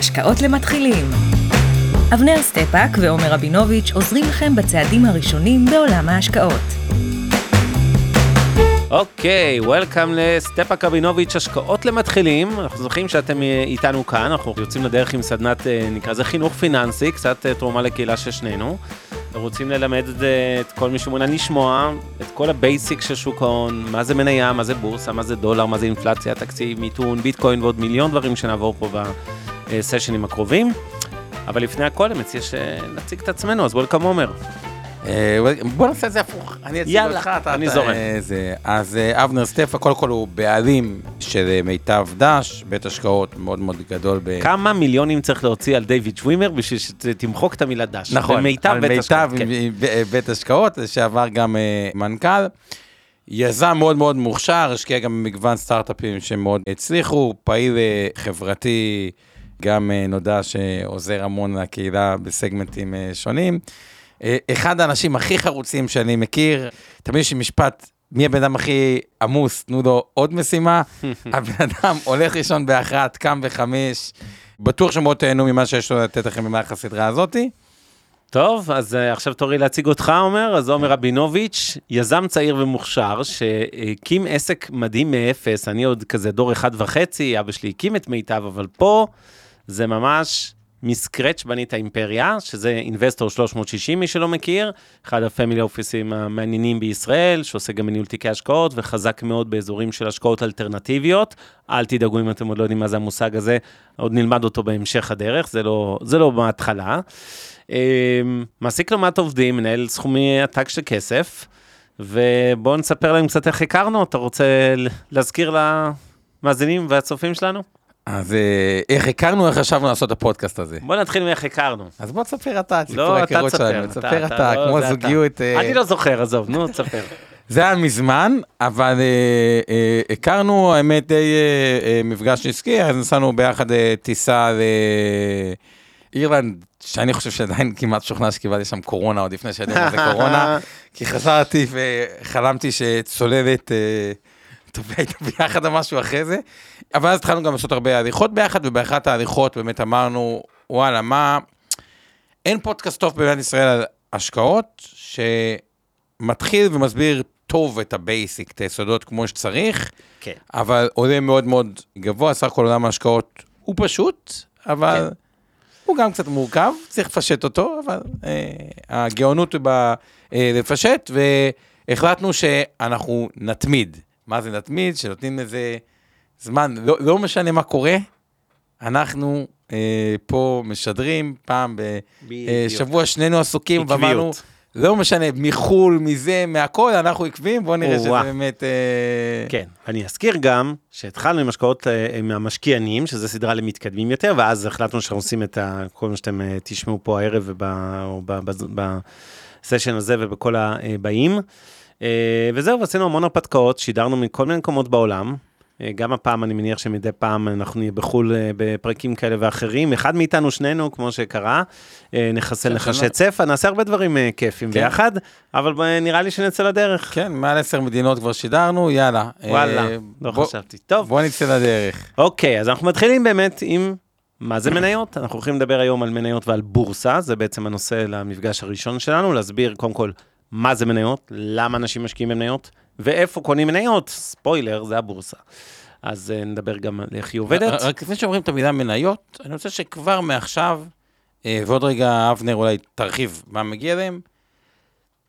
השקעות למתחילים. אבנר סטפאק ועומר רבינוביץ' עוזרים לכם בצעדים הראשונים בעולם ההשקעות. אוקיי, welcome לסטפאק רבינוביץ' השקעות למתחילים. אנחנו שמחים שאתם אה, איתנו כאן, אנחנו יוצאים לדרך עם סדנת, אה, נקרא לזה חינוך פיננסי, קצת אה, תרומה לקהילה של שנינו. רוצים ללמד את, את כל מי שמעוניין לשמוע את כל ה-basic של שוק ההון, מה זה מניה, מה זה בורסה, מה זה דולר, מה זה אינפלציה, תקציב, מיתון, ביטקוין ועוד מיליון דברים שנעבור פה בסשנים הקרובים. אבל לפני הכל, אני מציע שנציג את עצמנו, אז וולקאם עומר. אה, בוא נעשה את זה הפוך, אני אציג אותך, אתה... אני זורם. אז אה, אבנר סטפה, קודם כל הוא בעלים של מיטב דש, בית השקעות מאוד מאוד גדול. ב... כמה מיליונים צריך להוציא על דיוויד שווימר בשביל שתמחוק את המילה דש? נכון, בית השקעות. כן. בית השקעות, שעבר גם אה, מנכ"ל. יזם מאוד מאוד מוכשר, השקיע גם במגוון סטארט-אפים שמאוד הצליחו, פעיל חברתי, גם נודע שעוזר המון לקהילה בסגמנטים שונים. אה, אחד האנשים הכי חרוצים שאני מכיר, תמיד יש לי משפט, מי הבן אדם הכי עמוס, תנו לו עוד משימה. הבן אדם הולך לישון באחת, קם בחמש, בטוח שמאוד תהנו ממה שיש לו לתת לכם במהלך הסדרה הזאתי. טוב, אז עכשיו תורי להציג אותך, עומר. אז עומר רבינוביץ', יזם צעיר ומוכשר, שהקים עסק מדהים מאפס, אני עוד כזה דור אחד וחצי, אבא שלי הקים את מיטב, אבל פה זה ממש מסקרץ' בנית אימפריה, שזה אינבסטור 360, מי שלא מכיר, אחד הפמילי אופיסים המעניינים בישראל, שעושה גם בניהול תיקי השקעות, וחזק מאוד באזורים של השקעות אלטרנטיביות. אל תדאגו אם אתם עוד לא יודעים מה זה המושג הזה, עוד נלמד אותו בהמשך הדרך, זה לא, זה לא בהתחלה. אמ, מעסיק לא מעט עובדים, מנהל סכומי עתק של כסף, ובואו נספר להם קצת איך הכרנו, אתה רוצה להזכיר למאזינים והצופים שלנו? אז אה, איך הכרנו, איך חשבנו לעשות את הפודקאסט הזה? בוא נתחיל מאיך הכרנו. אז בוא תספר אתה, לא, אתה תספר. תספר אתה, כמו זוגיות. אה, אני לא זוכר, עזוב, נו, תספר. זה היה מזמן, אבל אה, אה, הכרנו, האמת, די אה, אה, מפגש עסקי, אז נסענו ביחד אה, טיסה לאירלנד, שאני חושב שעדיין כמעט שוכנע שקיבלתי שם קורונה, עוד לפני שידענו מה זה קורונה, כי חזרתי וחלמתי שצוללת... אה, היינו ביחד או משהו אחרי זה. אבל אז התחלנו גם לעשות הרבה הליכות ביחד, ובאחת ההליכות באמת אמרנו, וואלה, מה... אין פודקאסט טוב במדינת ישראל על השקעות, שמתחיל ומסביר טוב את ה-basic, את היסודות כמו שצריך, כן. אבל עולה מאוד מאוד גבוה, סך הכל עולם ההשקעות הוא פשוט, אבל כן. הוא גם קצת מורכב, צריך לפשט אותו, אבל אה, הגאונות היא בלפשט, אה, והחלטנו שאנחנו נתמיד. מה זה נתמיד, שנותנים לזה זמן, לא, לא משנה מה קורה, אנחנו אה, פה משדרים פעם בשבוע, אה, שנינו עסוקים, ואמרנו, לא משנה, מחו"ל, מזה, מהכל, אנחנו עקביים, בואו נראה שזה באמת... אה... כן, אני אזכיר גם שהתחלנו עם השקעות אה, מהמשקיענים, שזו סדרה למתקדמים יותר, ואז החלטנו שאנחנו עושים את ה, כל מה שאתם אה, תשמעו פה הערב, ובא, או בסשן הזה ובכל הבאים. אה, וזהו, עשינו המון הרפתקאות, שידרנו מכל מיני מקומות בעולם. אה, גם הפעם, אני מניח שמדי פעם אנחנו נהיה בחו"ל אה, בפרקים כאלה ואחרים. אחד מאיתנו, שנינו, כמו שקרה, נחסל נחשי צפה, נעשה הרבה דברים כיפים כן. ביחד, אבל נראה לי שנצא לדרך. כן, מעל עשר מדינות כבר שידרנו, יאללה. וואלה, לא בוא, חשבתי. טוב. בוא נצא לדרך. אוקיי, אז אנחנו מתחילים באמת עם מה זה מניות? אנחנו הולכים לדבר היום על מניות ועל בורסה, זה בעצם הנושא למפגש הראשון שלנו, להסביר קודם כל מה זה מניות, למה אנשים משקיעים במניות, ואיפה קונים מניות, ספוילר, זה הבורסה. אז uh, נדבר גם על איך היא עובדת. רק לפני שאומרים את המילה מניות, אני רוצה שכבר מעכשיו, uh, ועוד רגע אבנר אולי תרחיב מה מגיע להם,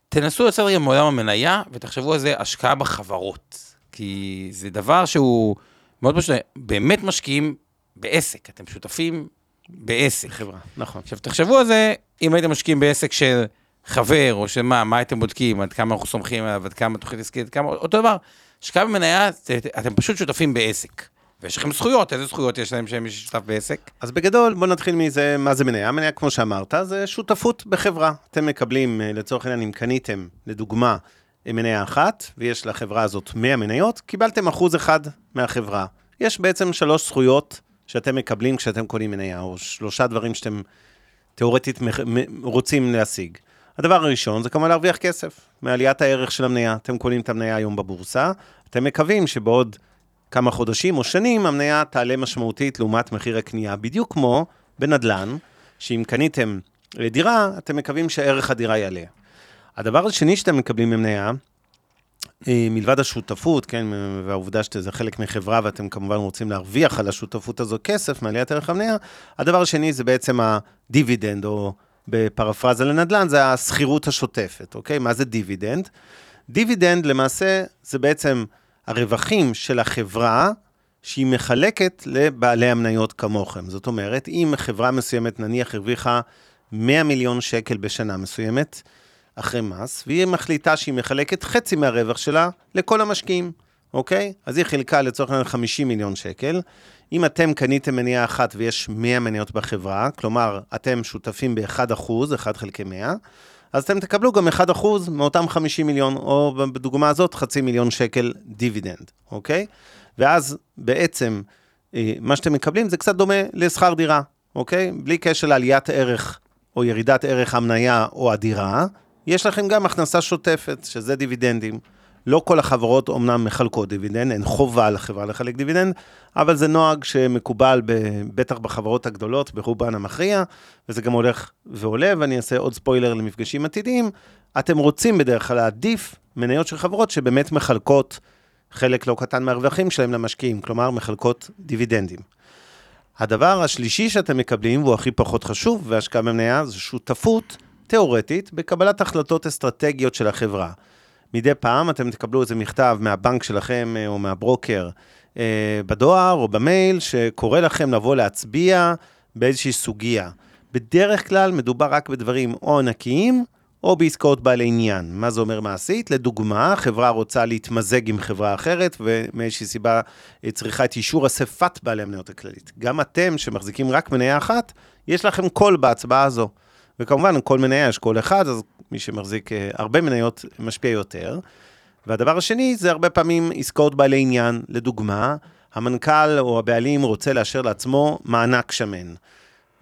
תנסו לצאת רגע מעולם המניה, ותחשבו על זה השקעה בחברות. כי זה דבר שהוא מאוד פשוט, באמת משקיעים בעסק, אתם שותפים בעסק. חברה, נכון. עכשיו תחשבו על זה, אם הייתם משקיעים בעסק של... חבר, או שמה, מה אתם בודקים, עד כמה אנחנו סומכים עליו, עד כמה תוכנית עסקית, כמה, אותו דבר. השקעה במניה, אתם פשוט שותפים בעסק. ויש לכם זכויות, איזה זכויות יש להם שהם שותף בעסק? אז בגדול, בוא נתחיל מזה, מה זה מניה? מניה, כמו שאמרת, זה שותפות בחברה. אתם מקבלים, אה, לצורך העניין, אם קניתם, לדוגמה, מניה אחת, ויש לחברה הזאת 100 מניות, קיבלתם אחוז אחד מהחברה. יש בעצם שלוש זכויות שאתם מקבלים כשאתם קונים מניה, או שלושה דברים שאתם תאורטית רוצים להשיג. הדבר הראשון זה כמובן להרוויח כסף מעליית הערך של המניה. אתם קונים את המניה היום בבורסה, אתם מקווים שבעוד כמה חודשים או שנים המניה תעלה משמעותית לעומת מחיר הקנייה, בדיוק כמו בנדל"ן, שאם קניתם דירה, אתם מקווים שערך הדירה יעלה. הדבר השני שאתם מקבלים ממניה, אה, מלבד השותפות, כן, והעובדה שזה חלק מחברה ואתם כמובן רוצים להרוויח על השותפות הזו כסף מעליית ערך המניה, הדבר השני זה בעצם הדיבידנד, או בפרפרזה לנדל"ן, זה השכירות השוטפת, אוקיי? מה זה דיבידנד? דיבידנד למעשה זה בעצם הרווחים של החברה שהיא מחלקת לבעלי המניות כמוכם. זאת אומרת, אם חברה מסוימת נניח הרוויחה 100 מיליון שקל בשנה מסוימת, אחרי מס, והיא מחליטה שהיא מחלקת חצי מהרווח שלה לכל המשקיעים, אוקיי? אז היא חילקה לצורך העניין 50 מיליון שקל. אם אתם קניתם מניעה אחת ויש 100 מניות בחברה, כלומר, אתם שותפים ב-1 אחוז, 1 חלקי 100, אז אתם תקבלו גם 1 אחוז מאותם 50 מיליון, או בדוגמה הזאת, חצי מיליון שקל דיבידנד, אוקיי? ואז בעצם, אה, מה שאתם מקבלים זה קצת דומה לשכר דירה, אוקיי? בלי קשר לעליית ערך או ירידת ערך המניה או הדירה, יש לכם גם הכנסה שוטפת, שזה דיבידנדים. לא כל החברות אומנם מחלקות דיבידנד, אין חובה לחברה לחלק דיבידנד, אבל זה נוהג שמקובל בטח בחברות הגדולות, ברובן המכריע, וזה גם הולך ועולה, ואני אעשה עוד ספוילר למפגשים עתידיים. אתם רוצים בדרך כלל להעדיף מניות של חברות שבאמת מחלקות חלק לא קטן מהרווחים שלהם למשקיעים, כלומר מחלקות דיבידנדים. הדבר השלישי שאתם מקבלים, והוא הכי פחות חשוב, והשקעה במניה, זה שותפות תיאורטית בקבלת החלטות אסטרטגיות של החברה. מדי פעם אתם תקבלו איזה מכתב מהבנק שלכם אה, או מהברוקר אה, בדואר או במייל, שקורא לכם לבוא להצביע באיזושהי סוגיה. בדרך כלל מדובר רק בדברים או ענקיים או בעסקאות בעלי עניין. מה זה אומר מעשית? לדוגמה, חברה רוצה להתמזג עם חברה אחרת, ומאיזושהי סיבה צריכה את אישור אספת בעלי המניות הכללית. גם אתם, שמחזיקים רק מניה אחת, יש לכם קול בהצבעה הזו. וכמובן, כל מניה יש קול אחד, אז מי שמחזיק אה, הרבה מניות משפיע יותר. והדבר השני זה הרבה פעמים עסקאות בעלי עניין. לדוגמה, המנכ"ל או הבעלים רוצה לאשר לעצמו מענק שמן.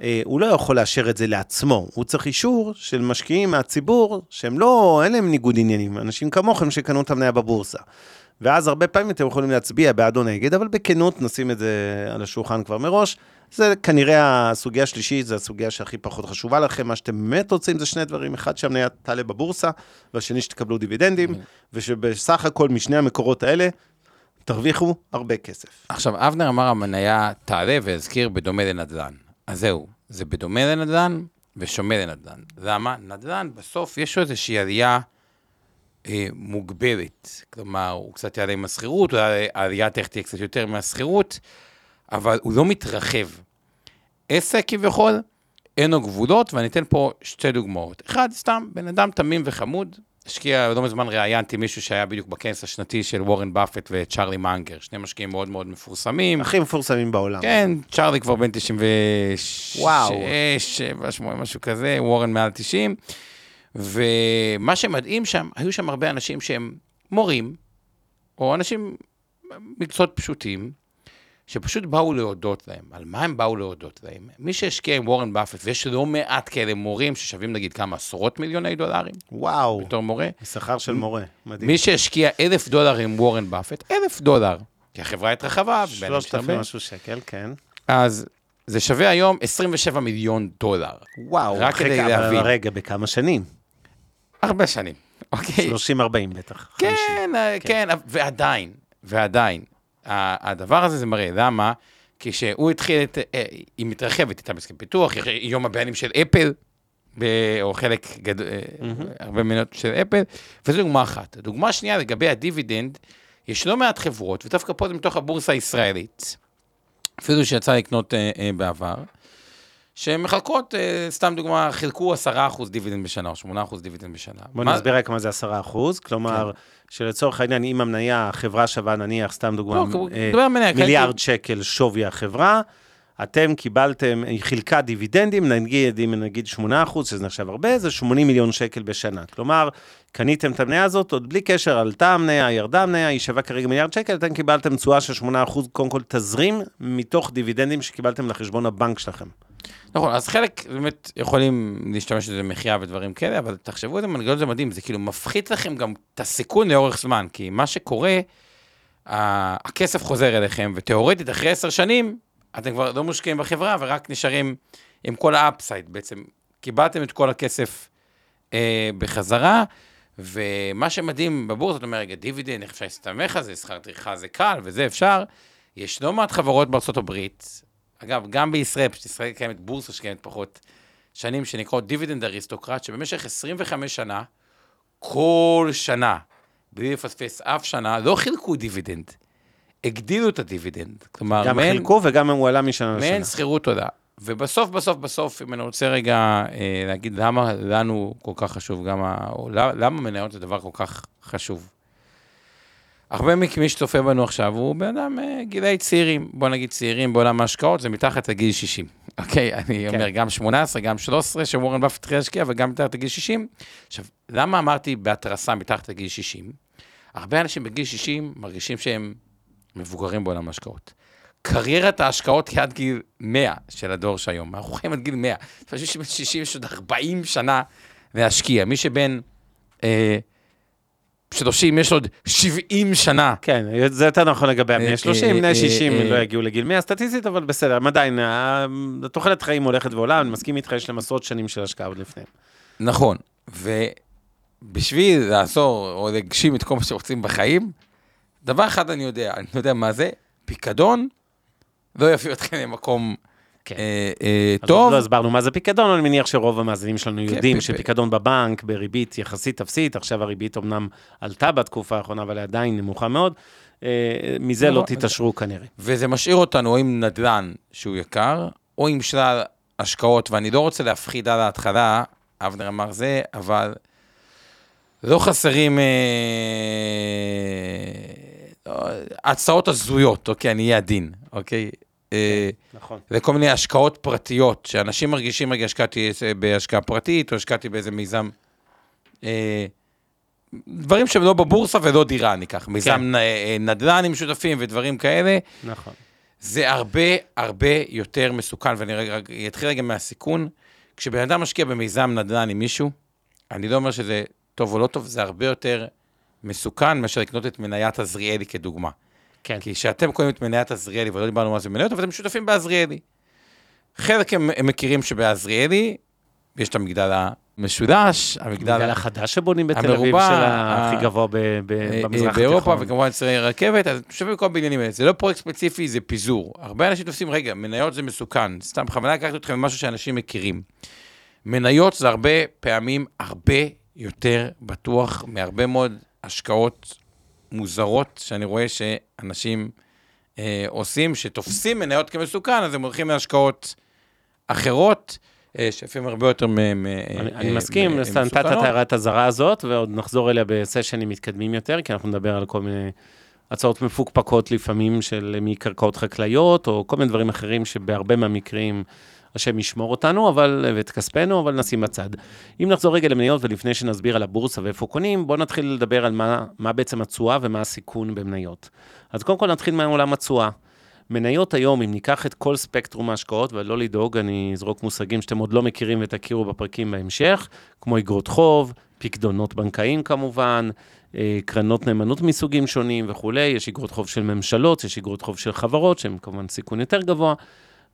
אה, הוא לא יכול לאשר את זה לעצמו, הוא צריך אישור של משקיעים מהציבור, שהם לא, אין להם ניגוד עניינים, אנשים כמוכם שקנו את המניה בבורסה. ואז הרבה פעמים אתם יכולים להצביע בעד או נגד, אבל בכנות נשים את זה על השולחן כבר מראש. זה כנראה הסוגיה השלישית, זו הסוגיה שהכי פחות חשובה לכם. מה שאתם באמת רוצים זה שני דברים, אחד שהמניה תעלה בבורסה, והשני שתקבלו דיבידנדים, ושבסך הכל משני המקורות האלה, תרוויחו הרבה כסף. עכשיו, אבנר אמר המניה תעלה והזכיר בדומה לנדל"ן. אז זהו, זה בדומה לנדל"ן ושומע לנדל"ן. למה? נדל"ן, בסוף יש לו איזושהי עלייה אה, מוגבלת. כלומר, הוא קצת יעלה עם השכירות, העלייה תכף תהיה קצת יותר מהשכירות, אבל הוא לא מתרחב. עסק כביכול, אין לו גבולות, ואני אתן פה שתי דוגמאות. אחד, סתם, בן אדם תמים וחמוד, השקיע, לא מזמן ראיינתי מישהו שהיה בדיוק בכנס השנתי של וורן באפט וצ'ארלי מנגר, שני משקיעים מאוד מאוד מפורסמים. הכי מפורסמים בעולם. כן, צ'ארלי כבר בן 96, וואו. 7, 8, משהו כזה, וורן מעל 90. ומה שמדהים שם, היו שם הרבה אנשים שהם מורים, או אנשים מקצועות פשוטים, שפשוט באו להודות להם. על מה הם באו להודות להם? מי שהשקיע עם וורן באפט, ויש לא מעט כאלה מורים ששווים נגיד כמה עשרות מיליוני דולרים. וואו. בתור מורה. שכר של מורה, מדהים. מי שהשקיע אלף דולר עם וורן באפט, אלף דולר, כי החברה התרחבה. שלושת אלפים משהו שקל, כן. אז זה שווה היום 27 מיליון דולר. וואו, רק כדי להבין. רגע, בכמה שנים? הרבה שנים, אוקיי? 30-40 בטח. כן, 50. אה, כן, כן, ועדיין, ועדיין, הדבר הזה זה מראה, למה? כשהוא התחיל, את, אה, היא מתרחבת איתה בהסכם פיתוח, יום הבעלים של אפל, או חלק גדול, mm-hmm. הרבה מנות של אפל, וזו דוגמה אחת. דוגמה שנייה, לגבי הדיבידנד, יש לא מעט חברות, ודווקא פה זה מתוך הבורסה הישראלית, אפילו שיצא לקנות אה, אה, בעבר, שהן מחלקות, אה, סתם דוגמה, חילקו 10% דיבידנד בשנה, או 8% דיבידנד בשנה. בוא מה... נסביר רק מה זה 10%, כלומר, כן. שלצורך העניין, אם המניה, החברה שווה נניח, סתם דוגמה, לא, אה, מניה, מיליארד כן, שקל שווי החברה, אתם קיבלתם, היא חילקה דיבידנדים, נגיד, אם נגיד 8%, שזה נחשב הרבה, זה 80 מיליון שקל בשנה. כלומר, קניתם את המניה הזאת, עוד בלי קשר, עלתה המניה, ירדה המניה, היא שווה כרגע מיליארד שקל, אתם קיבלתם תשואה של 8%, קודם כל תזרים, מתוך דיבידנדים שקיבלתם לחשבון הבנק שלכם. נכון, אז חלק באמת יכולים להשתמש בזה למחיה ודברים כאלה, אבל תחשבו איזה מנגנון זה מדהים, זה כאילו מפחית לכם גם את הסיכון לאורך זמן, כי מה שקורה, הכסף חוזר אליכם, ותיאורטית אחרי עשר שנים, אתם כבר לא מושקעים בחברה ורק נשארים עם כל ה upside בעצם. קיבלתם את כל הכסף אה, בחזרה, ומה שמדהים בבורסה, אתה אומר, רגע, איך אפשר להסתמך על זה, שכר דירה זה קל וזה אפשר. יש לא מעט חברות בארצות הברית, אגב, גם בישראל, פשוט ישראל קיימת בורסה שקיימת פחות שנים, שנקראות dividend aristocrat, שבמשך 25 שנה, כל שנה, בלי לפספס אף שנה, לא חילקו דיבידנד, הגדילו את הדיבידנד. כלומר, גם מעין- חילקו וגם הוא עלה משנה לשנה. מעין שכירות תודה. ובסוף, בסוף, בסוף, אם אני רוצה רגע אה, להגיד למה לנו כל כך חשוב, גם ה... למה מניות זה דבר כל כך חשוב. הרבה מכמי שצופה בנו עכשיו הוא בן אדם אה, גילאי צעירים, בוא נגיד צעירים בעולם ההשקעות, זה מתחת לגיל 60. אוקיי, אני כן. אומר גם 18, גם 13, שוורן באפט התחיל להשקיע, וגם מתחת לגיל 60. עכשיו, למה אמרתי בהתרסה מתחת לגיל 60? הרבה אנשים בגיל 60 מרגישים שהם מבוגרים בעולם ההשקעות. קריירת ההשקעות היא עד גיל 100 של הדור שהיום. אנחנו חיים עד גיל 100. חושבים שבן 60 יש עוד 40 שנה להשקיע. מי שבן אה, 30 יש עוד 70 שנה. כן, זה יותר נכון לגבי אה, בני אה, 30, בני אה, 60 אה, לא יגיעו לגיל 100 סטטיסטית, אבל בסדר, הם עדיין, ה- התוחלת חיים הולכת ועולה, אני מסכים איתך, יש להם עשרות שנים של השקעה עוד לפניהם. נכון. ובשביל לעזור או להגשים את כל מה שרוצים בחיים, דבר אחד אני יודע, אני יודע מה זה, פיקדון לא יביא אתכם למקום כן. אה, אה, אז טוב. עוד לא הסברנו מה זה פיקדון, אני מניח שרוב המאזינים שלנו כן, יודעים שפיקדון בבנק בריבית יחסית אפסית, עכשיו הריבית אמנם עלתה בתקופה האחרונה, אבל עדיין נמוכה מאוד, אה, מזה לא לא, תתעשרו כנראה. וזה משאיר אותנו או עם נדל"ן שהוא יקר, או עם שלל השקעות, ואני לא רוצה להפחיד על ההתחלה, אבנר אמר זה, אבל לא חסרים אה, הצעות הזויות, אוקיי, אני אהיה עדין, אוקיי? אה, נכון. לכל מיני השקעות פרטיות, שאנשים מרגישים, רגע, השקעתי בהשקעה פרטית, או השקעתי באיזה מיזם, אה, דברים שהם לא בבורסה ולא דירה, ניקח, מיזם אה, נדל"ן עם שותפים ודברים כאלה, נכון. זה הרבה הרבה יותר מסוכן, ואני רגע, אתחיל רגע מהסיכון. כשבן אדם משקיע במיזם נדל"ן עם מישהו, אני לא אומר שזה טוב או לא טוב, זה הרבה יותר מסוכן מאשר לקנות את מניית עזריאלי כדוגמה. כן. כי כשאתם קונים את מניית עזריאלי, ולא דיברנו מה זה מניות, אבל אתם שותפים בעזריאלי. חלק הם, הם מכירים שבעזריאלי יש את המגדל המשולש, המגדל בגלל החדש שבונים בתל אביב, של הכי גבוה ב- ב- אה, במזרח באירופה, התיכון. וכמובן אצלי רכבת, אז שווים בכל הבניינים האלה. זה לא פרויקט ספציפי, זה פיזור. הרבה אנשים תופסים, רגע, מניות זה מסוכן. סתם, בכוונה לקחתי אתכם למשהו שאנשים מכירים. מניות זה הרבה פעמים הרבה יותר בטוח מהרבה מאוד השקעות מוזרות שאני רואה שאנשים אה, עושים, שתופסים מניות כמסוכן, אז הם הולכים להשקעות אחרות, אה, שלפעמים הרבה יותר מ... אני, אה, אני מסכים, נתת את. הערת הזרה הזאת, ועוד נחזור אליה בסשנים מתקדמים יותר, כי אנחנו נדבר על כל מיני הצעות מפוקפקות לפעמים של מקרקעות חקלאיות, או כל מיני דברים אחרים שבהרבה מהמקרים השם ישמור אותנו, אבל, ואת כספנו, אבל נשים בצד. אם נחזור רגע למניות, ולפני שנסביר על הבורסה ואיפה קונים, בואו נתחיל לדבר על מה, מה בעצם התשואה ומה הסיכון במניות. אז קודם כל נתחיל מעולם התשואה. מניות היום, אם ניקח את כל ספקטרום ההשקעות, ולא לדאוג, אני אזרוק מושגים שאתם עוד לא מכירים ותכירו בפרקים בהמשך, כמו אגרות חוב, פקדונות בנקאיים כמובן, אה, קרנות נאמנות מסוגים שונים וכולי, יש אגרות חוב של ממשלות, יש אגרות חוב של חברות, שהן כמובן סיכון יותר גבוה.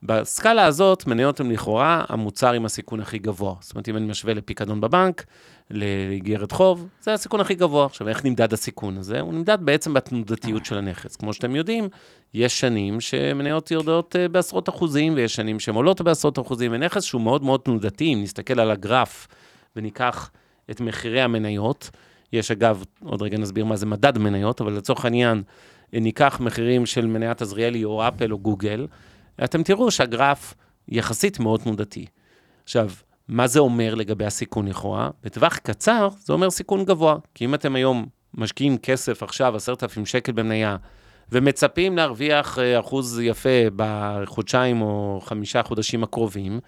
בסקאלה הזאת, מניות הן לכאורה המוצר עם הסיכון הכי גבוה. זאת אומרת, אם אני משווה לפיקדון בבנק, לאיגרת חוב, זה הסיכון הכי גבוה. עכשיו, איך נמדד הסיכון הזה? הוא נמדד בעצם בתנודתיות של הנכס. כמו שאתם יודעים, יש שנים שמניות יורדות אה, בעשרות אחוזים, ויש שנים שהן עולות בעשרות אחוזים, ונכס שהוא מאוד מאוד תנודתי, אם נסתכל על הגרף וניקח את מחירי המניות, יש אגב, עוד רגע נסביר מה זה מדד מניות, אבל לצורך העניין, אה, ניקח מחירים של מניית עזריאלי או אפל או גוגל, אתם תראו שהגרף יחסית מאוד תנודתי. עכשיו, מה זה אומר לגבי הסיכון לכאורה? בטווח קצר זה אומר סיכון גבוה, כי אם אתם היום משקיעים כסף עכשיו, עשרת אלפים שקל במניה, ומצפים להרוויח אה, אחוז יפה בחודשיים או חמישה חודשים הקרובים,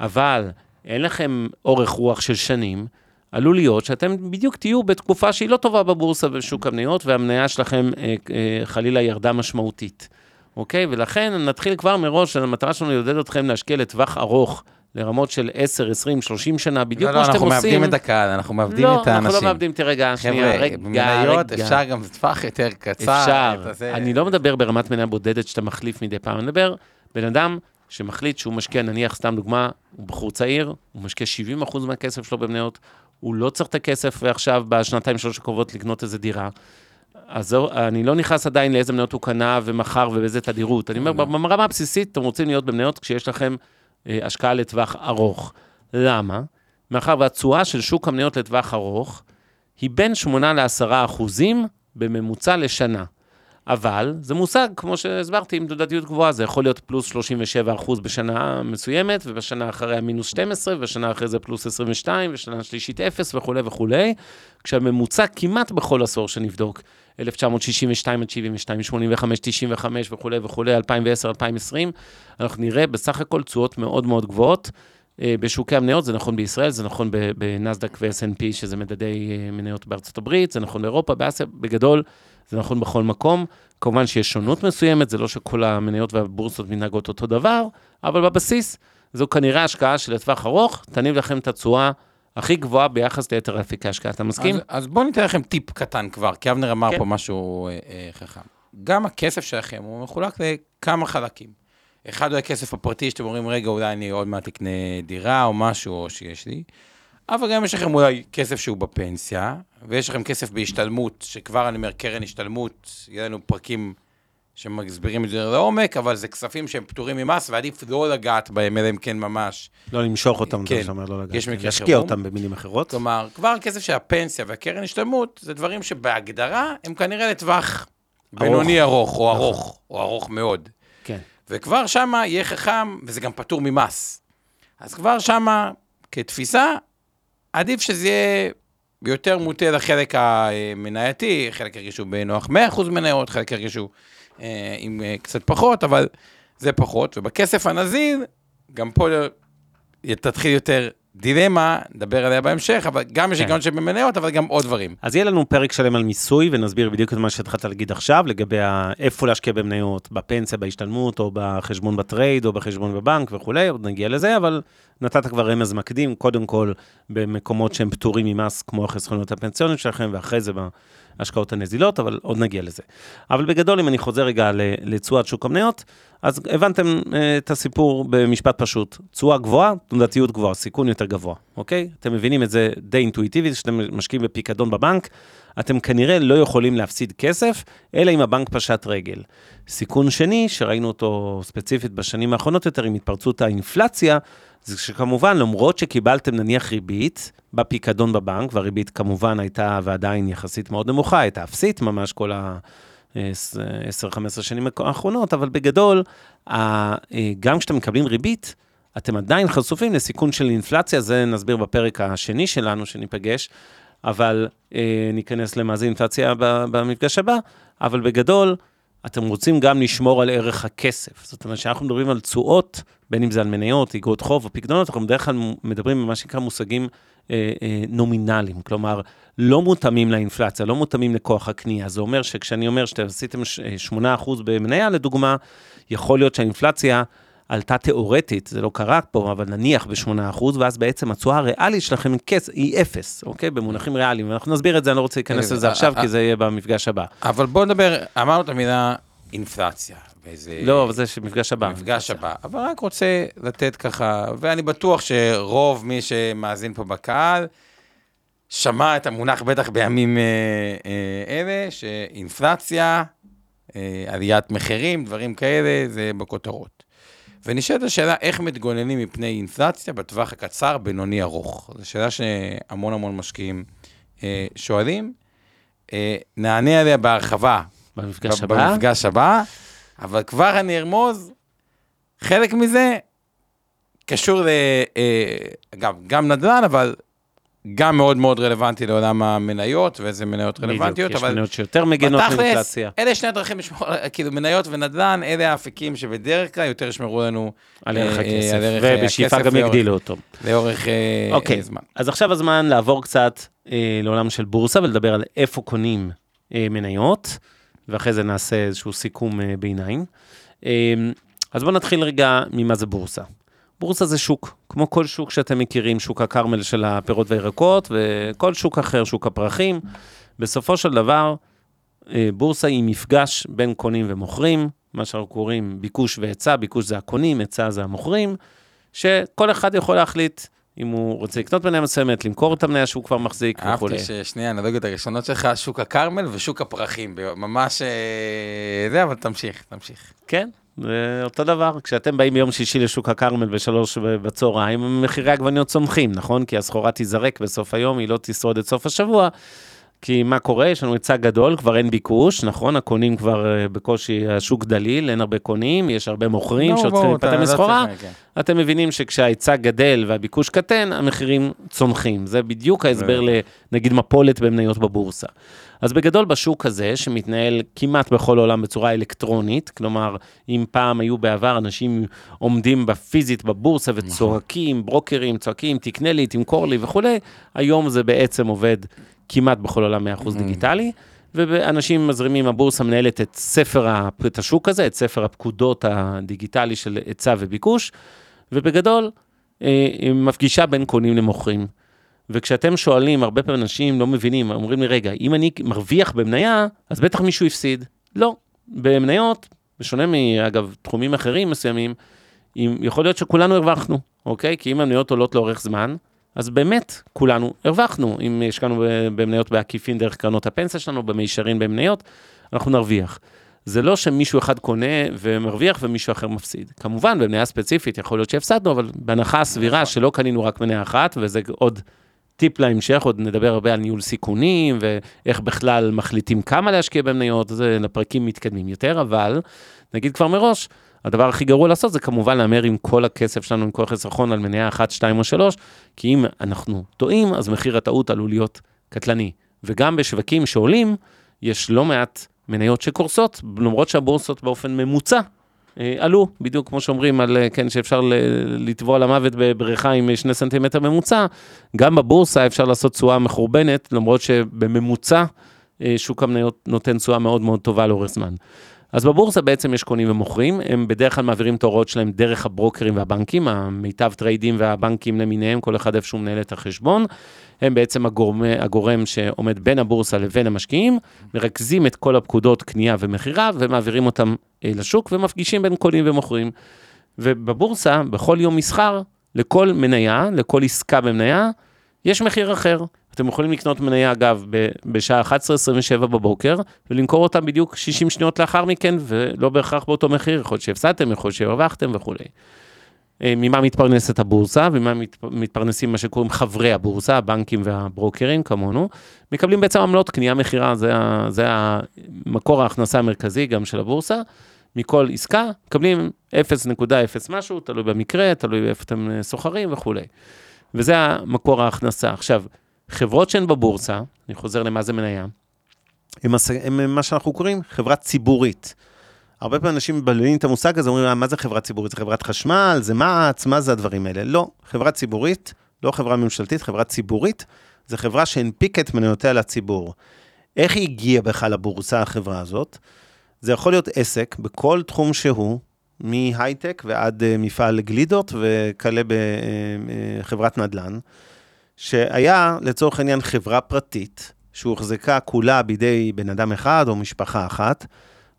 אבל אין לכם אורך רוח של שנים, עלול להיות שאתם בדיוק תהיו בתקופה שהיא לא טובה בבורסה בשוק המניות, והמניה שלכם אה, אה, חלילה ירדה משמעותית. אוקיי? ולכן נתחיל כבר מראש, המטרה שלנו לעודד אתכם להשקיע לטווח ארוך, לרמות של 10, 20, 30 שנה, בדיוק לא, כמו לא, שאתם אנחנו עושים. מאבדים את הקהל, אנחנו מאבדים לא, את האנשים. אנחנו לא מאבדים, תראה, רגע, שנייה, חבר'ה, רגע, במניות רגע. אפשר גם טווח יותר קצר. אפשר. הזה. אני לא מדבר ברמת מניה בודדת שאתה מחליף מדי פעם, אני מדבר בן אדם שמחליט שהוא משקיע, נניח, סתם דוגמה, הוא בחור צעיר, הוא משקיע 70% מהכסף שלו במניות, הוא לא צריך את הכסף ועכשיו, בשנתיים שלוש הקרובות, לקנות איזה דירה. אז אני לא נכנס עדיין לאיזה מניות הוא קנה ומכר ובאיזה תדירות. אני אומר, ברמה הבסיסית, אתם רוצים להיות במניות כשיש לכם אה, השקעה לטווח ארוך. למה? מאחר והתשואה של שוק המניות לטווח ארוך היא בין 8 ל-10 אחוזים בממוצע לשנה. אבל זה מושג, כמו שהסברתי, עם תעודתיות גבוהה, זה יכול להיות פלוס 37 אחוז בשנה מסוימת, ובשנה אחריה מינוס 12, ובשנה אחרי זה פלוס 22, ושנה שלישית 0 וכולי וכולי, כשהממוצע כמעט בכל עשור שנבדוק, 1962 עד 72, 85, 95 וכולי וכולי, 2010, 2020, אנחנו נראה בסך הכל תשואות מאוד מאוד גבוהות. אה, בשוקי המניות, זה נכון בישראל, זה נכון בנסדק ו-S&P, שזה מדדי אה, מניות בארצות הברית, זה נכון באירופה, באסיה, בגדול, זה נכון בכל מקום. כמובן שיש שונות מסוימת, זה לא שכל המניות והבורסות מתנהגות אותו דבר, אבל בבסיס, זו כנראה השקעה שלטווח ארוך, תניב לכם את התשואה הכי גבוהה ביחס ליתר אפיקי השקעה. אתה מסכים? אז, אז בואו ניתן לכם טיפ קטן כבר, כי אבנר אמר כן. פה משהו אה, אה, חכם. גם הכסף שלכם הוא מחולק לכמה חלקים. אחד הוא הכסף הפרטי, שאתם אומרים, רגע, אולי אני עוד מעט אקנה דירה או משהו, או שיש לי. אבל גם יש לכם אולי כסף שהוא בפנסיה, ויש לכם כסף בהשתלמות, שכבר אני אומר, קרן השתלמות, יהיה לנו פרקים שמסבירים את זה לעומק, אבל זה כספים שהם פטורים ממס, ועדיף לא לגעת בהם, אלא אם כן ממש. לא למשוך אותם, כן. אתה שאומר לא לגעת. יש מקרה להשקיע חירום. אותם במילים אחרות. כלומר, כבר הכסף של הפנסיה והקרן השתלמות, זה דברים שבהגדרה הם כנראה לטווח בינוני ארוך, או ארוך, או ארוך מאוד. כן. וכבר שמה יהיה חכם, וזה גם פטור ממס. אז כבר שמה, כתפיסה, עדיף שזה יהיה יותר מוטה לחלק המנייתי, חלק ירגישו בנוח 100% מניות, חלק ירגישו אה, עם אה, קצת פחות, אבל זה פחות. ובכסף הנזיל, גם פה תתחיל יותר דילמה, נדבר עליה בהמשך, אבל גם יש כן. היגיון שבמניות, אבל גם עוד דברים. אז יהיה לנו פרק שלם על מיסוי, ונסביר בדיוק את מה שהתחלת להגיד עכשיו, לגבי איפה להשקיע במניות, בפנסיה, בהשתלמות, או בחשבון בטרייד, או בחשבון בבנק וכולי, עוד נגיע לזה, אבל נתת כבר רמז מקדים, קודם כל במקומות שהם פטורים ממס, כמו החסכונות הפנסיוניים שלכם, ואחרי זה בהשקעות הנזילות, אבל עוד נגיע לזה. אבל בגדול, אם אני חוזר רגע לתשואת שוק המניות, אז הבנתם אה, את הסיפור במשפט פשוט. תשואה גבוהה, תנודתיות גבוהה, סיכון יותר גבוה, אוקיי? אתם מבינים את זה די אינטואיטיבית, כשאתם משקיעים בפיקדון בבנק, אתם כנראה לא יכולים להפסיד כסף, אלא אם הבנק פשט רגל. סיכון שני, שראינו אותו ספציפית בשנים האחרונות יותר, עם התפרצות האינפלציה, זה שכמובן, למרות שקיבלתם נניח ריבית בפיקדון בבנק, והריבית כמובן הייתה ועדיין יחסית מאוד נמוכה, הייתה אפסית ממש כל ה... 10-15 שנים האחרונות, אבל בגדול, אה, גם כשאתם מקבלים ריבית, אתם עדיין חשופים לסיכון של אינפלציה, זה נסביר בפרק השני שלנו, שניפגש, אבל אה, ניכנס למה זה אינפלציה במפגש הבא, אבל בגדול, אתם רוצים גם לשמור על ערך הכסף. זאת אומרת, כשאנחנו מדברים על תשואות, בין אם זה על מניות, איגרות חוב או פקדונות, אנחנו בדרך כלל מדברים במה שנקרא מושגים אה, אה, נומינליים, כלומר, לא מותאמים לאינפלציה, לא מותאמים לכוח הקנייה. זה אומר שכשאני אומר שאתם עשיתם ש- אה, 8% במניה, לדוגמה, יכול להיות שהאינפלציה עלתה תיאורטית, זה לא קרה פה, אבל נניח ב-8%, ואז בעצם התשואה הריאלית שלכם היא אפס, אוקיי? במונחים ריאליים. ואנחנו נסביר את זה, אני לא רוצה להיכנס אה, לזה אה, עכשיו, אה, כי זה יהיה במפגש הבא. אבל בואו נדבר, אמרנו את המילה אינפלציה. וזה... לא, אבל זה מפגש הבא. במפגש הבא. אבל רק רוצה לתת ככה, ואני בטוח שרוב מי שמאזין פה בקהל, שמע את המונח בטח בימים אלה, שאינפלציה, עליית מחירים, דברים כאלה, זה בכותרות. ונשאלת השאלה, איך מתגוננים מפני אינפלציה בטווח הקצר, בינוני, ארוך? זו שאלה שהמון המון משקיעים אה, שואלים. אה, נענה עליה בהרחבה במפגש הבא. במפגש הבא, אבל כבר אני ארמוז, חלק מזה קשור ל... אה, אגב, גם נדל"ן, אבל גם מאוד מאוד רלוונטי לעולם המניות, ואיזה מניות רלוונטיות, בדיוק, יש אבל מניות שיותר בתכלס, מאינפלציה. אלה שני הדרכים לשמור, כאילו מניות ונדל"ן, אלה האפיקים שבדרך כלל יותר ישמרו לנו על ערך אה, הכסף, על ערך, אה, ובשאיפה הכסף גם יגדילו אותו. לאורך אה, אוקיי, אה, זמן. אז עכשיו הזמן לעבור קצת אה, לעולם של בורסה ולדבר על איפה קונים אה, מניות, ואחרי זה נעשה איזשהו סיכום אה, ביניים. אה, אז בואו נתחיל רגע ממה זה בורסה. בורסה זה שוק, כמו כל שוק שאתם מכירים, שוק הכרמל של הפירות והירקות, וכל שוק אחר, שוק הפרחים. בסופו של דבר, הבורסה היא מפגש בין קונים ומוכרים, מה שאנחנו קוראים ביקוש והיצע, ביקוש זה הקונים, היצע זה המוכרים, שכל אחד יכול להחליט אם הוא רוצה לקנות מניה מסוימת, למכור את המניה שהוא כבר מחזיק וכולי. אהבתי ששני האנלוגיות הראשונות שלך, שוק הכרמל ושוק הפרחים, ממש אה, זה, אבל תמשיך, תמשיך. כן, זה אותו דבר. כשאתם באים ביום שישי לשוק הכרמל בשלוש בצהריים, מחירי העגבניות צומחים, נכון? כי הסחורה תיזרק בסוף היום, היא לא תשרוד את סוף השבוע. כי מה קורה? יש לנו היצע גדול, כבר אין ביקוש, נכון? הקונים כבר אה, בקושי, השוק דליל, אין הרבה קונים, יש הרבה מוכרים לא, להיפטר אתה לא מסחורה. כן. אתם מבינים שכשההיצע גדל והביקוש קטן, המחירים צונחים. זה בדיוק ההסבר לנגיד מפולת במניות בבורסה. אז בגדול בשוק הזה, שמתנהל כמעט בכל העולם בצורה אלקטרונית, כלומר, אם פעם היו בעבר אנשים עומדים בפיזית בבורסה וצועקים, ברוקרים צועקים, תקנה לי, תמכור לי וכולי, היום זה בעצם עובד כמעט בכל העולם 100% דיגיטלי. ואנשים מזרימים, הבורסה מנהלת את ספר, את השוק הזה, את ספר הפקודות הדיגיטלי של היצע וביקוש, ובגדול, אה, מפגישה בין קונים למוכרים. וכשאתם שואלים, הרבה פעמים אנשים לא מבינים, אומרים לי, רגע, אם אני מרוויח במניה, אז בטח מישהו הפסיד. לא. במניות, בשונה מאגב תחומים אחרים מסוימים, אם, יכול להיות שכולנו הרווחנו, אוקיי? כי אם המניות עולות לאורך זמן, אז באמת כולנו הרווחנו. אם השקענו במניות בעקיפין דרך קרנות הפנסיה שלנו, במישרין במניות, אנחנו נרוויח. זה לא שמישהו אחד קונה ומרוויח ומישהו אחר מפסיד. כמובן, במניה ספציפית יכול להיות שהפסדנו, אבל בהנחה הסבירה שלא קנינו רק מניה אחת, וזה עוד טיפ להמשך, עוד נדבר הרבה על ניהול סיכונים, ואיך בכלל מחליטים כמה להשקיע במניות, זה לפרקים מתקדמים יותר, אבל נגיד כבר מראש, הדבר הכי גרוע לעשות זה כמובן להמר עם כל הכסף שלנו, עם כל החיסכון על מניה אחת, שתיים או שלוש, כי אם אנחנו טועים, אז מחיר הטעות עלול להיות קטלני. וגם בשווקים שעולים, יש לא מעט מניות שקורסות, למרות שהבורסות באופן ממוצע עלו, בדיוק כמו שאומרים על, אה, כן, שאפשר לטבוע למוות בבריכה עם אה, שני סנטימטר ממוצע, גם בבורסה אפשר לעשות תשואה מחורבנת, למרות שבממוצע אה, שוק המניות נותן תשואה מאוד מאוד טובה לאורך זמן. אז בבורסה בעצם יש קונים ומוכרים, הם בדרך כלל מעבירים את ההוראות שלהם דרך הברוקרים והבנקים, המיטב טריידים והבנקים למיניהם, כל אחד איפשהו מנהל את החשבון. הם בעצם הגורם, הגורם שעומד בין הבורסה לבין המשקיעים, מרכזים את כל הפקודות קנייה ומכירה ומעבירים אותם אה, לשוק ומפגישים בין קונים ומוכרים. ובבורסה, בכל יום מסחר, לכל מניה, לכל עסקה במניה, יש מחיר אחר. אתם יכולים לקנות מניה, אגב, בשעה 11:27 בבוקר, ולמכור אותה בדיוק 60 שניות לאחר מכן, ולא בהכרח באותו מחיר, יכול להיות שהפסדתם, יכול להיות שהרווחתם וכולי. אה, ממה מתפרנסת הבורסה, ומה מת, מתפרנסים מה שקוראים חברי הבורסה, הבנקים והברוקרים כמונו, מקבלים בעצם עמלות קנייה מכירה, זה, זה המקור ההכנסה המרכזי גם של הבורסה. מכל עסקה, מקבלים 0.0 משהו, תלוי במקרה, תלוי איפה אתם אה, סוחרים וכולי. וזה המקור ההכנסה. עכשיו, חברות שהן בבורסה, אני חוזר למה זה מניה, הם מה שאנחנו קוראים חברה ציבורית. הרבה פעמים אנשים מבלבלים את המושג הזה, אומרים, "אה, מה זה חברה ציבורית? זה חברת חשמל, זה מע"צ, מה זה הדברים האלה? לא, חברה ציבורית, לא חברה ממשלתית, חברה ציבורית, זה חברה שהנפיקה את מניותיה לציבור. איך היא הגיעה בכלל לבורסה, החברה הזאת? זה יכול להיות עסק בכל תחום שהוא, מהייטק ועד אה, מפעל גלידות וכלה בחברת נדל"ן, שהיה לצורך העניין חברה פרטית, שהוחזקה כולה בידי בן אדם אחד או משפחה אחת,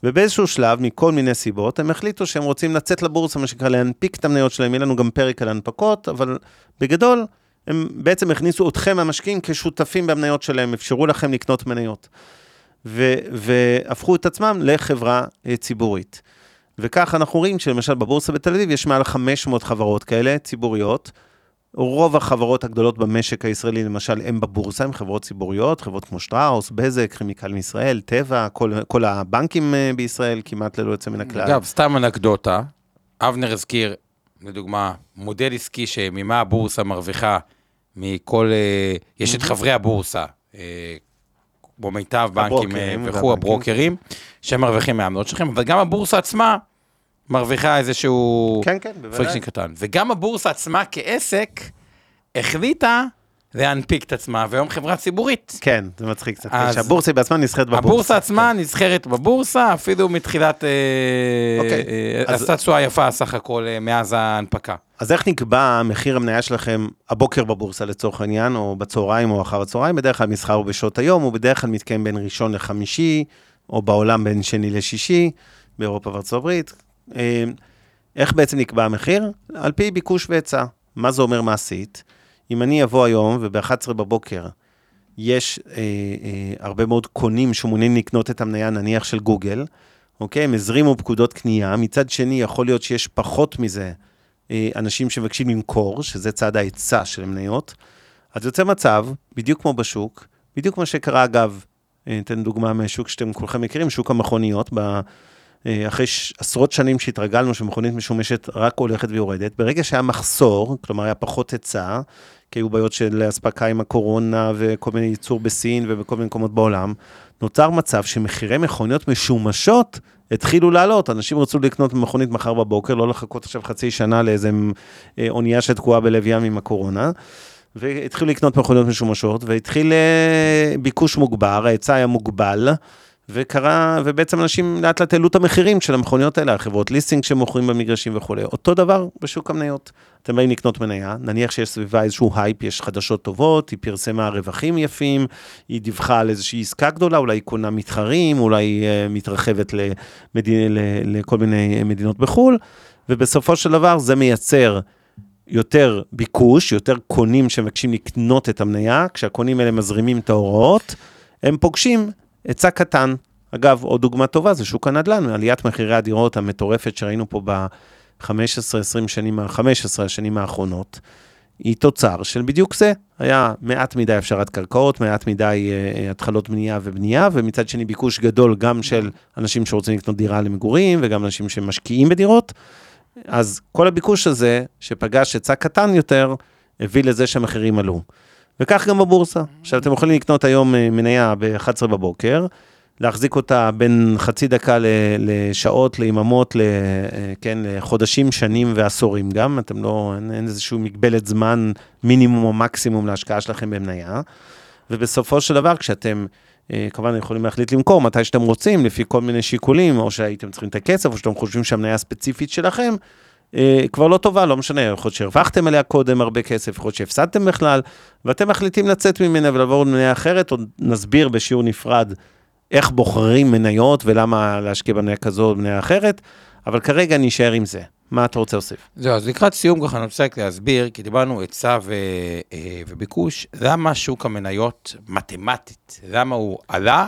ובאיזשהו שלב, מכל מיני סיבות, הם החליטו שהם רוצים לצאת לבורסה, מה שנקרא, להנפיק את המניות שלהם. יהיה לנו גם פרק על הנפקות, אבל בגדול, הם בעצם הכניסו אתכם, המשקיעים, כשותפים במניות שלהם, אפשרו לכם לקנות מניות. ו- והפכו את עצמם לחברה אה, ציבורית. וכך אנחנו רואים שלמשל בבורסה בתל אביב יש מעל 500 חברות כאלה, ציבוריות. רוב החברות הגדולות במשק הישראלי, למשל, הן בבורסה, הן חברות ציבוריות, חברות כמו שטראוס, בזק, כימיקל מישראל, טבע, כל, כל הבנקים אה, בישראל, כמעט ללא יוצא מן הכלל. אגב, סתם אנקדוטה, אבנר הזכיר, לדוגמה, מודל עסקי שממה הבורסה מרוויחה מכל, אה, יש את חברי הבורסה, אה, כמו מיטב בנקים וכו'. הברוקרים, שהם מרוויחים מהעמלות שלכם, אבל גם הבורסה עצמה מרוויחה איזשהו כן, כן. friction קטן. וגם הבורסה עצמה כעסק החליטה להנפיק את עצמה, והיום חברה ציבורית. כן, זה מצחיק קצת, אז- שהבורסה בעצמה נסחרת בבורסה. הבורסה עצמה נסחרת בבורסה, אפילו מתחילת... אה, אוקיי, אה, אז- עשתה תשואה יפה סך הכל אה, מאז ההנפקה. אז איך נקבע מחיר המניה שלכם הבוקר בבורסה לצורך העניין, או בצהריים או אחר הצהריים? בדרך כלל מסחר הוא בשעות היום, הוא בדרך כלל מתקיים בין ראשון לחמישי, או בעולם בין שני לשישי, באירופה וארצות הברית. אה, איך בעצם נקבע המחיר? על פי ביקוש והיצע. מה זה אומר מעשית? אם אני אבוא היום וב-11 בבוקר יש אה, אה, הרבה מאוד קונים שמעוניינים לקנות את המניה, נניח של גוגל, אוקיי? הם הזרימו פקודות קנייה, מצד שני יכול להיות שיש פחות מזה אה, אנשים שמבקשים למכור, שזה צד ההיצע של המניות. אז יוצא מצב, בדיוק כמו בשוק, בדיוק כמו שקרה אגב, אה, אתן דוגמה משוק שאתם כולכם מכירים, שוק המכוניות, ב, אחרי ש, עשרות שנים שהתרגלנו שמכונית משומשת רק הולכת ויורדת, ברגע שהיה מחסור, כלומר היה פחות היצע, כי היו בעיות של אספקה עם הקורונה וכל מיני ייצור בסין ובכל מיני מקומות בעולם, נוצר מצב שמחירי מכוניות משומשות התחילו לעלות. אנשים רצו לקנות מכונית מחר בבוקר, לא לחכות עכשיו חצי שנה לאיזה אה, אונייה שתקועה בלב ים עם הקורונה. והתחילו לקנות מכוניות משומשות, והתחיל אה, ביקוש מוגבר, ההיצע היה מוגבל, וקרה, ובעצם אנשים לאט לאט העלו את המחירים של המכוניות האלה, החברות ליסינג שמוכרים במגרשים וכולי. אותו דבר בשוק המניות. אתם באים לקנות מניה, נניח שיש סביבה איזשהו הייפ, יש חדשות טובות, היא פרסמה רווחים יפים, היא דיווחה על איזושהי עסקה גדולה, אולי היא קונה מתחרים, אולי היא אה, מתרחבת למדין, לכל מיני מדינות בחו"ל, ובסופו של דבר זה מייצר יותר ביקוש, יותר קונים שמבקשים לקנות את המניה, כשהקונים האלה מזרימים את ההוראות, הם פוגשים היצע קטן. אגב, עוד דוגמה טובה זה שוק הנדל"ן, עליית מחירי הדירות המטורפת שראינו פה ב-15-20 שנים, 15 השנים האחרונות, היא תוצר של בדיוק זה. היה מעט מדי הפשרת קרקעות, מעט מדי uh, התחלות בנייה ובנייה, ומצד שני ביקוש גדול גם של אנשים שרוצים לקנות דירה למגורים, וגם אנשים שמשקיעים בדירות. אז כל הביקוש הזה, שפגש היצע קטן יותר, הביא לזה שהמחירים עלו. וכך גם בבורסה. עכשיו, אתם יכולים לקנות היום אה, מניה ב-11 בבוקר, להחזיק אותה בין חצי דקה לשעות, ליממות, אה, כן, לחודשים, שנים ועשורים גם. אתם לא, אין, אין איזושהי מגבלת זמן מינימום או מקסימום להשקעה שלכם במניה. ובסופו של דבר, כשאתם אה, כמובן יכולים להחליט למכור מתי שאתם רוצים, לפי כל מיני שיקולים, או שהייתם צריכים את הכסף, או שאתם חושבים שהמניה הספציפית שלכם כבר לא טובה, לא משנה, יכול להיות שהרווחתם עליה קודם הרבה כסף, יכול להיות שהפסדתם בכלל, ואתם מחליטים לצאת ממנה ולעבור למניה אחרת, או נסביר בשיעור נפרד איך בוחרים מניות ולמה להשקיע במניה כזו או במניה אחרת, אבל כרגע נשאר עם זה. מה אתה רוצה להוסיף? זהו, אז לקראת סיום ככה אני רוצה להסביר, כי דיברנו היצע ו... אה, וביקוש, למה שוק המניות מתמטית, למה הוא עלה,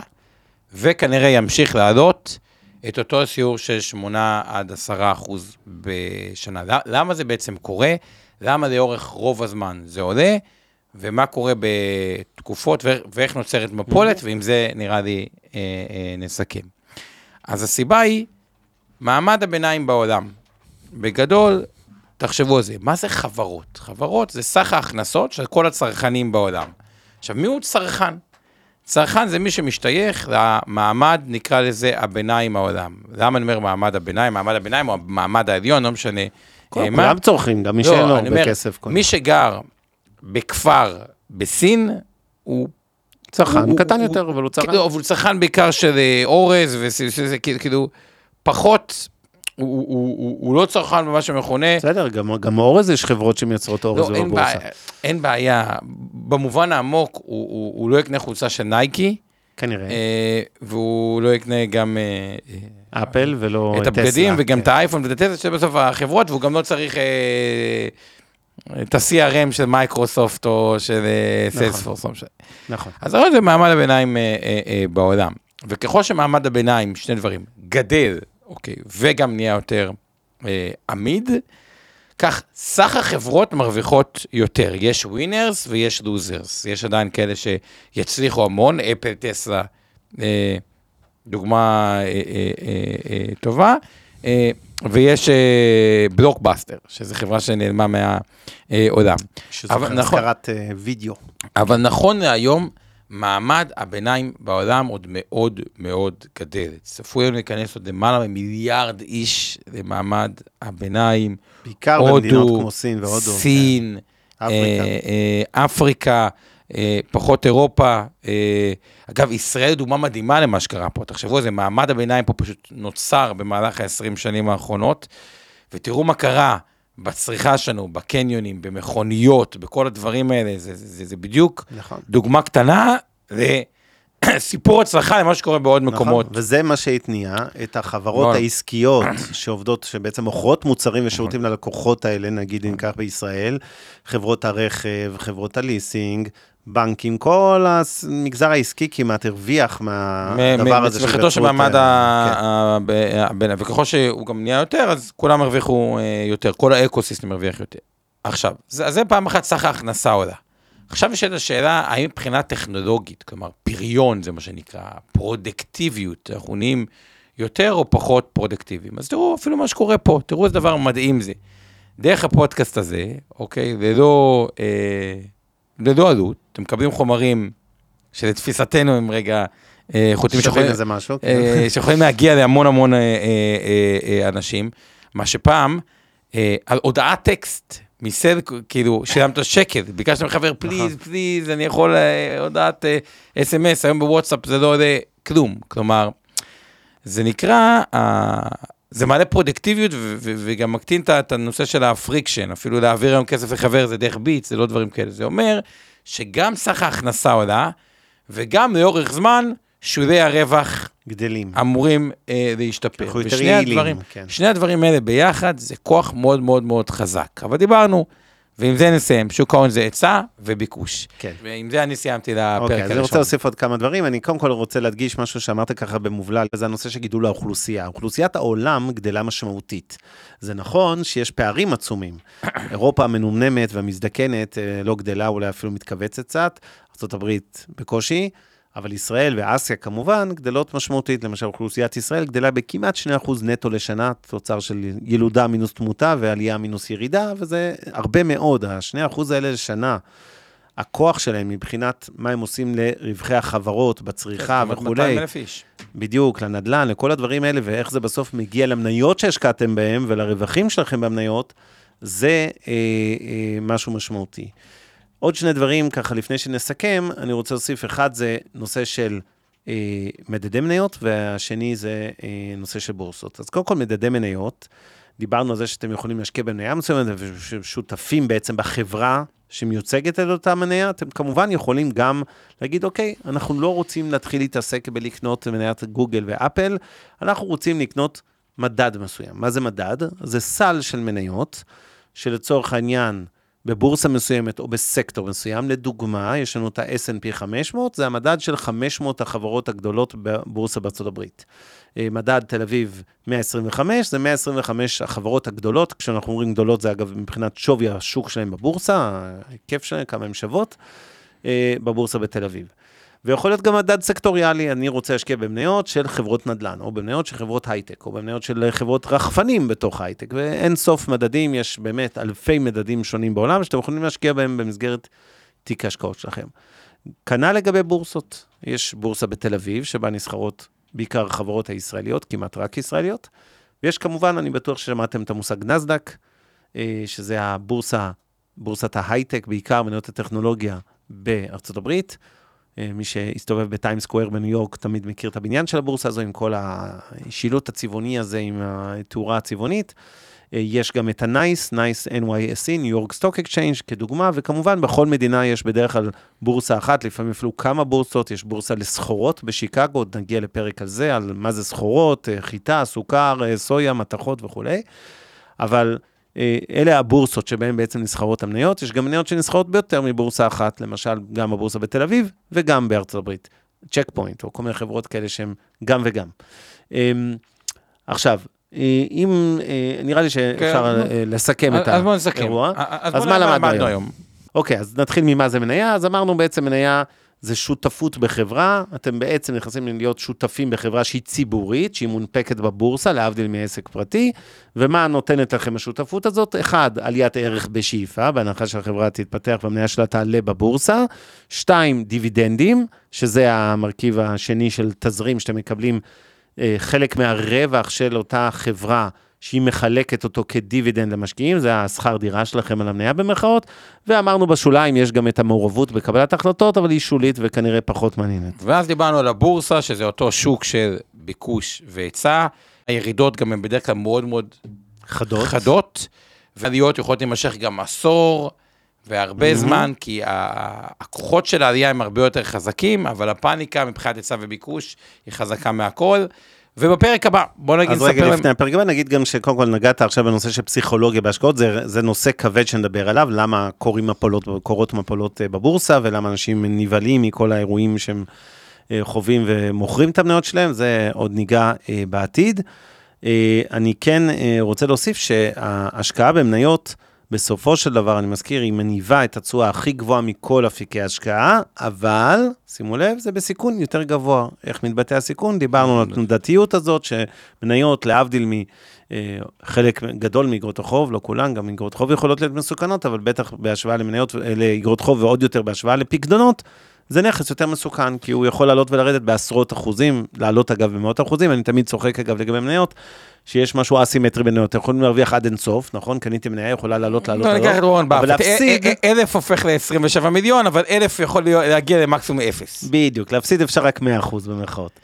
וכנראה ימשיך לעלות את אותו שיעור של 8 עד 10 אחוז בשנה. למה זה בעצם קורה? למה לאורך רוב הזמן זה עולה, ומה קורה בתקופות, ואיך נוצרת מפולת, ועם זה נראה לי אה, אה, נסכם. אז הסיבה היא, מעמד הביניים בעולם, בגדול, תחשבו על זה, מה זה חברות? חברות זה סך ההכנסות של כל הצרכנים בעולם. עכשיו, מי הוא צרכן? צרכן זה מי שמשתייך למעמד, נקרא לזה, הביניים העולם. למה אני אומר מעמד הביניים? מעמד הביניים או המעמד העליון, לא משנה. כולם צורכים, גם מי לא, שאין לו הרבה כסף. מי שגר בכפר בסין, הוא... צרכן קטן יותר, אבל הוא צרכן. כאילו, אבל הוא צרכן בעיקר של אה, אורז, וזה כאילו, פחות הוא, הוא, הוא, הוא לא צרכן במה שמכונה... בסדר, גם, גם אורז יש חברות שמייצרות אורז לא, בבורסה. אין, בעיה, אין בעיה, במובן העמוק, הוא, הוא, הוא לא יקנה חולצה של נייקי. כנראה. אה, והוא לא יקנה גם... אה, אה אפל ולא את הבגדים, וגם כן. את האייפון ואת הטסלה, שבסוף החברות, והוא גם לא צריך אה, את ה-CRM של מייקרוסופט או של סיילספורס, נכון. לא נכון. אז זה מעמד הביניים אה, אה, אה, בעולם. וככל שמעמד הביניים, שני דברים, גדל אוקיי, וגם נהיה יותר אה, עמיד, כך סך החברות מרוויחות יותר. יש winners ויש losers. יש עדיין כאלה שיצליחו המון, אפל, טסלה, אה, דוגמה אה, אה, אה, אה, טובה. אה, ויש אה, בלוקבאסטר, שזו חברה שנעלמה מהעולם. שזו השכרת אה, וידאו. אבל נכון להיום, מעמד הביניים בעולם עוד מאוד מאוד גדל. צפוי לנו להיכנס עוד למעלה ממיליארד איש למעמד הביניים. בעיקר הודו, במדינות כמו סין והודו. סין, כן. אפריקה, אה, אה, אפריקה אה, פחות אירופה. אה, אגב, ישראל דוגמה מדהימה למה שקרה פה. תחשבו זה, מעמד הביניים פה פשוט נוצר במהלך ה-20 שנים האחרונות, ותראו מה קרה. בצריכה שלנו, בקניונים, במכוניות, בכל הדברים האלה, זה, זה, זה, זה בדיוק נכון. דוגמה קטנה סיפור הצלחה למה שקורה בעוד מקומות. נכון, וזה מה שהתניע את החברות נכון. העסקיות שעובדות, שבעצם מוכרות מוצרים ושירותים ללקוחות האלה, נגיד אם ניקח בישראל, חברות הרכב, חברות הליסינג, בנקים, כל המגזר העסקי כמעט הרוויח מהדבר הזה. מצמיחתו של מעמד האלה. כן. הביניים, וככל שהוא גם נהיה יותר, אז כולם הרוויחו אה, יותר, כל ה ecosystem הרוויח יותר. עכשיו, זה, זה פעם אחת סך ההכנסה עולה. עכשיו יש את השאלה, האם מבחינה טכנולוגית, כלומר פריון זה מה שנקרא, פרודקטיביות, אנחנו נהיים יותר או פחות פרודקטיביים. אז תראו אפילו מה שקורה פה, תראו איזה דבר מדהים זה. דרך הפודקאסט הזה, אוקיי, ללא, אה, ללא עלות, אתם מקבלים חומרים שלתפיסתנו הם רגע אה, שווים שיכולים- איזה משהו. כן. אה, שיכולים להגיע להמון המון אה, אה, אה, אה, אנשים, מה שפעם, אה, על הודעת טקסט, מסד, כאילו, שילמת שקל, ביקשת מחבר, please, please, אני יכול אה, הודעת SMS, היום בוואטסאפ זה לא עולה כלום. כלומר, זה נקרא, אה, זה מעלה פרודקטיביות וגם מקטין את הנושא של ה friction, אפילו להעביר היום כסף לחבר זה דרך ביט, זה לא דברים כאלה. זה אומר שגם סך ההכנסה עולה, וגם לאורך זמן, שולי הרווח גדלים. אמורים אה, להשתפר. אנחנו יותר יעילים, הדברים, כן. שני הדברים האלה ביחד זה כוח מאוד מאוד מאוד חזק. אבל דיברנו, ועם זה נסיים, שוק ההון זה היצע וביקוש. כן. ועם זה אני סיימתי לפרק אוקיי, אז הראשון. אני רוצה להוסיף עוד כמה דברים. אני קודם כל רוצה להדגיש משהו שאמרת ככה במובלע, וזה הנושא של גידול האוכלוסייה. אוכלוסיית העולם גדלה משמעותית. זה נכון שיש פערים עצומים. אירופה המנומנמת והמזדקנת אה, לא גדלה, אולי אפילו מתכווצת קצת, ארה"ב בקושי, אבל ישראל ואסיה כמובן גדלות משמעותית. למשל, אוכלוסיית ישראל גדלה בכמעט 2% נטו לשנה, תוצר של ילודה מינוס תמותה ועלייה מינוס ירידה, וזה הרבה מאוד. ה-2% האלה לשנה. הכוח שלהם מבחינת מה הם עושים לרווחי החברות, בצריכה כמעט וכולי, 200 אלף איש. בדיוק, לנדל"ן, לכל הדברים האלה, ואיך זה בסוף מגיע למניות שהשקעתם בהם ולרווחים שלכם במניות, זה אה, אה, משהו משמעותי. עוד שני דברים, ככה לפני שנסכם, אני רוצה להוסיף, אחד זה נושא של אה, מדדי מניות, והשני זה אה, נושא של בורסות. אז קודם כל, מדדי מניות, דיברנו על זה שאתם יכולים להשקיע במניה מסוימת, ושותפים בעצם בחברה שמיוצגת על אותה מניה, אתם כמובן יכולים גם להגיד, אוקיי, אנחנו לא רוצים להתחיל להתעסק בלקנות מניית גוגל ואפל, אנחנו רוצים לקנות מדד מסוים. מה זה מדד? זה סל של מניות, שלצורך העניין, בבורסה מסוימת או בסקטור מסוים, לדוגמה, יש לנו את ה-S&P 500, זה המדד של 500 החברות הגדולות בבורסה בארצות הברית. אה, מדד תל אביב 125, זה 125 החברות הגדולות, כשאנחנו אומרים גדולות זה אגב מבחינת שווי השוק שלהם בבורסה, ההיקף שלהם, כמה הן שוות, אה, בבורסה בתל אביב. ויכול להיות גם מדד סקטוריאלי, אני רוצה להשקיע במניות של חברות נדל"ן, או במניות של חברות הייטק, או במניות של חברות רחפנים בתוך הייטק, ואין סוף מדדים, יש באמת אלפי מדדים שונים בעולם, שאתם יכולים להשקיע בהם במסגרת תיק ההשקעות שלכם. כנ"ל לגבי בורסות, יש בורסה בתל אביב, שבה נסחרות בעיקר החברות הישראליות, כמעט רק ישראליות, ויש כמובן, אני בטוח ששמעתם את המושג נסדק, אה, שזה הבורסה, בורסת ההייטק, בעיקר מניות הטכנולוגיה בארצות הברית. אה, מי שהסתובב בטיים סקוויר בניו יורק תמיד מכיר את הבניין של הבורסה הזו עם כל השילוט הצבעוני הזה, עם התאורה הצבעונית. אה, יש גם את ה-NICE, NICE NYSE, New York Stock Exchange כדוגמה, וכמובן בכל מדינה יש בדרך כלל בורסה אחת, לפעמים אפילו כמה בורסות, יש בורסה לסחורות בשיקגו, עוד נגיע לפרק על זה, על מה זה סחורות, אה, חיטה, סוכר, סויה, מתכות וכולי. אבל אלה הבורסות שבהן בעצם נסחרות המניות. יש גם מניות שנסחרות ביותר מבורסה אחת, למשל גם הבורסה בתל אביב וגם בארצות הברית. צ'ק פוינט, או כל מיני חברות כאלה שהן גם וגם. אמ, עכשיו, אה, אם, אה, נראה לי שאפשר כן, אה, לסכם את אז נסכם. האירוע. אז אז בואו מה למדנו היום? אוקיי, אז נתחיל ממה זה מניה. אז אמרנו בעצם מניה זה שותפות בחברה, אתם בעצם נכנסים להיות שותפים בחברה שהיא ציבורית, שהיא מונפקת בבורסה, להבדיל מעסק פרטי, ומה נותנת לכם השותפות הזאת? אחד, עליית ערך בשאיפה, בהנחה שהחברה תתפתח והמניה שלה תעלה בבורסה. שתיים, דיבידנדים, שזה המרכיב השני של תזרים שאתם מקבלים אה, חלק מהרווח של אותה חברה. שהיא מחלקת אותו כדיבידנד למשקיעים, זה השכר דירה שלכם על המניה במרכאות, ואמרנו בשוליים, יש גם את המעורבות בקבלת החלטות, אבל היא שולית וכנראה פחות מעניינת. ואז דיברנו על הבורסה, שזה אותו שוק של ביקוש והיצע. הירידות גם הן בדרך כלל מאוד מאוד חדות. חדות, ועליות יכולות להימשך גם עשור, והרבה זמן, כי הכוחות של העלייה הם הרבה יותר חזקים, אבל הפאניקה מבחינת היצע וביקוש היא חזקה מהכל. ובפרק הבא, בוא נגיד, אז רגע נספר להם- לפני הפרק הבא, נגיד גם שקודם כל נגעת עכשיו בנושא של פסיכולוגיה בהשקעות, זה, זה נושא כבד שנדבר עליו, למה קורים מפולות, קורות מפולות אה, בבורסה, ולמה אנשים נבהלים מכל האירועים שהם אה, חווים ומוכרים את המניות שלהם, זה עוד ניגע אה, בעתיד. אני כן רוצה להוסיף שההשקעה במניות, בסופו של דבר, אני מזכיר, היא מניבה את התשואה הכי גבוהה מכל אפיקי השקעה, אבל, שימו לב, זה בסיכון יותר גבוה. איך מתבטא הסיכון? דיברנו על התנודתיות הזאת, שמניות, להבדיל מחלק גדול מאגרות החוב, לא כולן, גם אגרות חוב יכולות להיות מסוכנות, אבל בטח בהשוואה למניות, אה, לאגרות חוב ועוד יותר בהשוואה לפקדונות, זה נכס יותר מסוכן, כי הוא יכול לעלות ולרדת בעשרות אחוזים, לעלות אגב במאות אחוזים, אני תמיד צוחק אגב לגבי מניות, שיש משהו אסימטרי במניות, אתם יכולים להרוויח עד אינסוף, נכון? קניתי מניה, יכולה לעלות, לעלות, לא, ניקח את לעלות, וורן אבל באפט, אלף הופך ל-27 מיליון, אבל אלף יכול להגיע למקסימום אפס. בדיוק, להפסיד אפשר רק 100% במרכאות.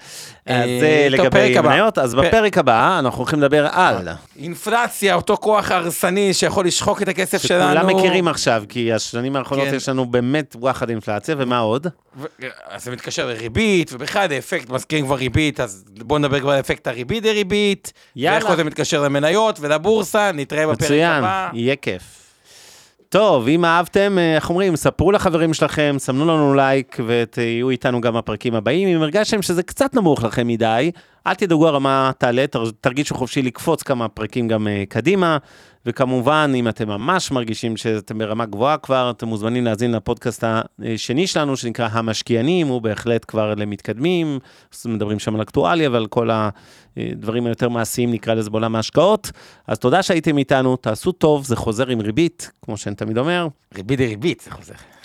אז אה, זה טוב, פרק לגבי. מניות, אז בפרק הבא אנחנו הולכים לדבר על, אינפלציה, אותו כוח הרסני שיכול לשחוק את הכסף שלנו. שכולם מכירים עכשיו, כי השנים האחרונות כן. יש לנו באמת וואחד אינפלציה, ומה עוד? ו- אז זה מתקשר לריבית, ובכלל האפקט, מזכירים כבר ריבית, אז בואו נדבר כבר על אפקט הריבית דריבית. יאללה. ואיך זה מתקשר למניות ולבורסה, נתראה בפרק מצוין, הבא. יהיה כיף. טוב, אם אהבתם, אה, איך אומרים, ספרו לחברים שלכם, סמנו לנו לייק ותהיו איתנו גם בפרקים הבאים. אם הרגשתם שזה קצת נמוך לכם מדי, אל תדאגו, הרמה תעלה, תר- תרגישו חופשי לקפוץ כמה פרקים גם אה, קדימה. וכמובן, אם אתם ממש מרגישים שאתם ברמה גבוהה כבר, אתם מוזמנים להאזין לפודקאסט השני שלנו, שנקרא המשקיענים, הוא בהחלט כבר למתקדמים, מדברים שם על אקטואליה ועל כל הדברים היותר מעשיים, נקרא לזה בעולם ההשקעות. אז תודה שהייתם איתנו, תעשו טוב, זה חוזר עם ריבית, כמו שאני תמיד אומר. ריבית דריבית, זה חוזר.